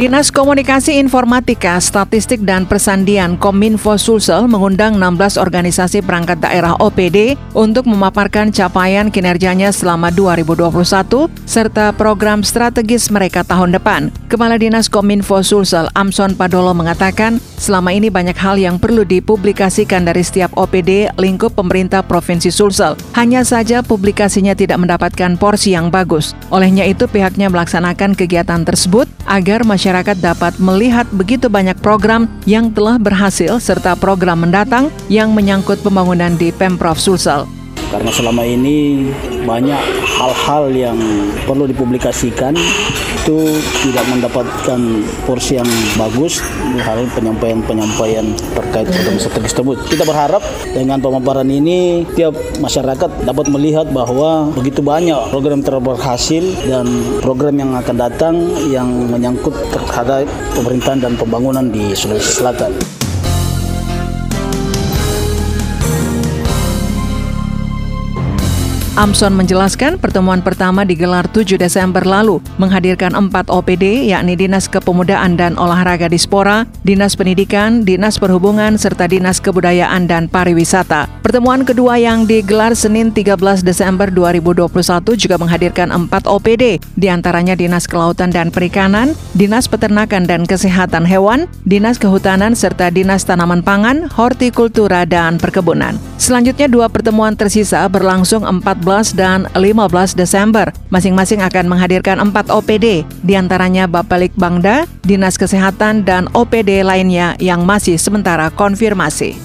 Dinas Komunikasi Informatika, Statistik dan Persandian Kominfo Sulsel mengundang 16 organisasi perangkat daerah OPD untuk memaparkan capaian kinerjanya selama 2021 serta program strategis mereka tahun depan. Kepala Dinas Kominfo Sulsel Amson Padolo mengatakan, selama ini banyak hal yang perlu dipublikasikan dari setiap OPD lingkup pemerintah Provinsi Sulsel. Hanya saja publikasinya tidak mendapatkan porsi yang bagus. Olehnya itu pihaknya melaksanakan kegiatan tersebut agar masyarakat dapat melihat begitu banyak program yang telah berhasil serta program mendatang yang menyangkut pembangunan di Pemprov Sulsel. Karena selama ini banyak hal-hal yang perlu dipublikasikan itu tidak mendapatkan porsi yang bagus hal penyampaian-penyampaian terkait program strategis tersebut. Kita berharap dengan pemaparan ini tiap masyarakat dapat melihat bahwa begitu banyak program terberhasil dan program yang akan datang yang menyangkut terhadap pemerintahan dan pembangunan di Sulawesi Selatan. Amson menjelaskan pertemuan pertama digelar 7 Desember lalu menghadirkan empat OPD yakni Dinas Kepemudaan dan Olahraga Dispora, Dinas Pendidikan, Dinas Perhubungan, serta Dinas Kebudayaan dan Pariwisata. Pertemuan kedua yang digelar Senin 13 Desember 2021 juga menghadirkan empat OPD, di antaranya Dinas Kelautan dan Perikanan, Dinas Peternakan dan Kesehatan Hewan, Dinas Kehutanan, serta Dinas Tanaman Pangan, Hortikultura, dan Perkebunan. Selanjutnya dua pertemuan tersisa berlangsung 14 dan 15 Desember. Masing-masing akan menghadirkan 4 OPD, di antaranya Bapalik Bangda, Dinas Kesehatan, dan OPD lainnya yang masih sementara konfirmasi.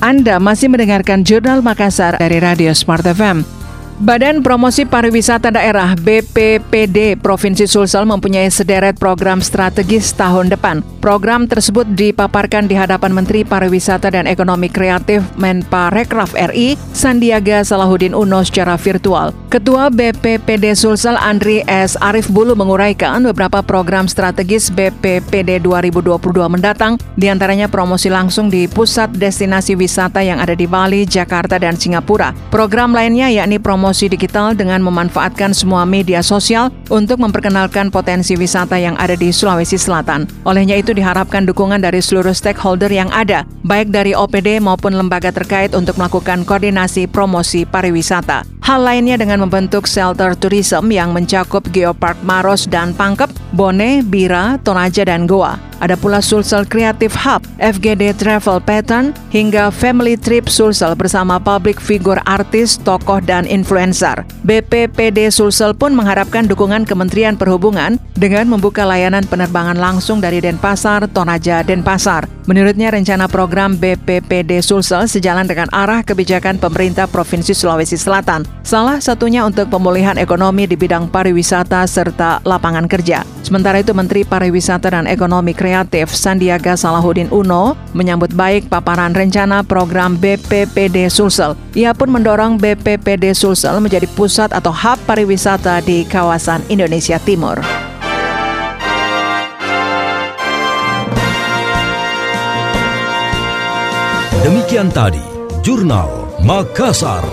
Anda masih mendengarkan Jurnal Makassar dari Radio Smart FM. Badan Promosi Pariwisata Daerah BPPD Provinsi Sulsel mempunyai sederet program strategis tahun depan. Program tersebut dipaparkan di hadapan Menteri Pariwisata dan Ekonomi Kreatif Menparekraf RI Sandiaga Salahuddin Uno secara virtual. Ketua BPPD Sulsel Andri S. Arif Bulu menguraikan beberapa program strategis BPPD 2022 mendatang, di antaranya promosi langsung di pusat destinasi wisata yang ada di Bali, Jakarta, dan Singapura. Program lainnya yakni promosi promosi digital dengan memanfaatkan semua media sosial untuk memperkenalkan potensi wisata yang ada di Sulawesi Selatan. Olehnya itu diharapkan dukungan dari seluruh stakeholder yang ada, baik dari OPD maupun lembaga terkait untuk melakukan koordinasi promosi pariwisata. Hal lainnya dengan membentuk shelter tourism yang mencakup Geopark Maros dan Pangkep, Bone, Bira, Tonaja, dan Goa. Ada pula Sulsel Creative Hub, FGD Travel Pattern, hingga Family Trip Sulsel bersama public figure artis, tokoh, dan influencer. BPPD Sulsel pun mengharapkan dukungan Kementerian Perhubungan dengan membuka layanan penerbangan langsung dari Denpasar, Tonaja, Denpasar. Menurutnya rencana program BPPD Sulsel sejalan dengan arah kebijakan pemerintah Provinsi Sulawesi Selatan. Salah satunya untuk pemulihan ekonomi di bidang pariwisata serta lapangan kerja. Sementara itu Menteri Pariwisata dan Ekonomi Kreatif Sandiaga Salahuddin Uno menyambut baik paparan rencana program BPPD Sulsel. Ia pun mendorong BPPD Sulsel menjadi pusat atau hub pariwisata di kawasan Indonesia Timur. Demikian tadi, Jurnal Makassar.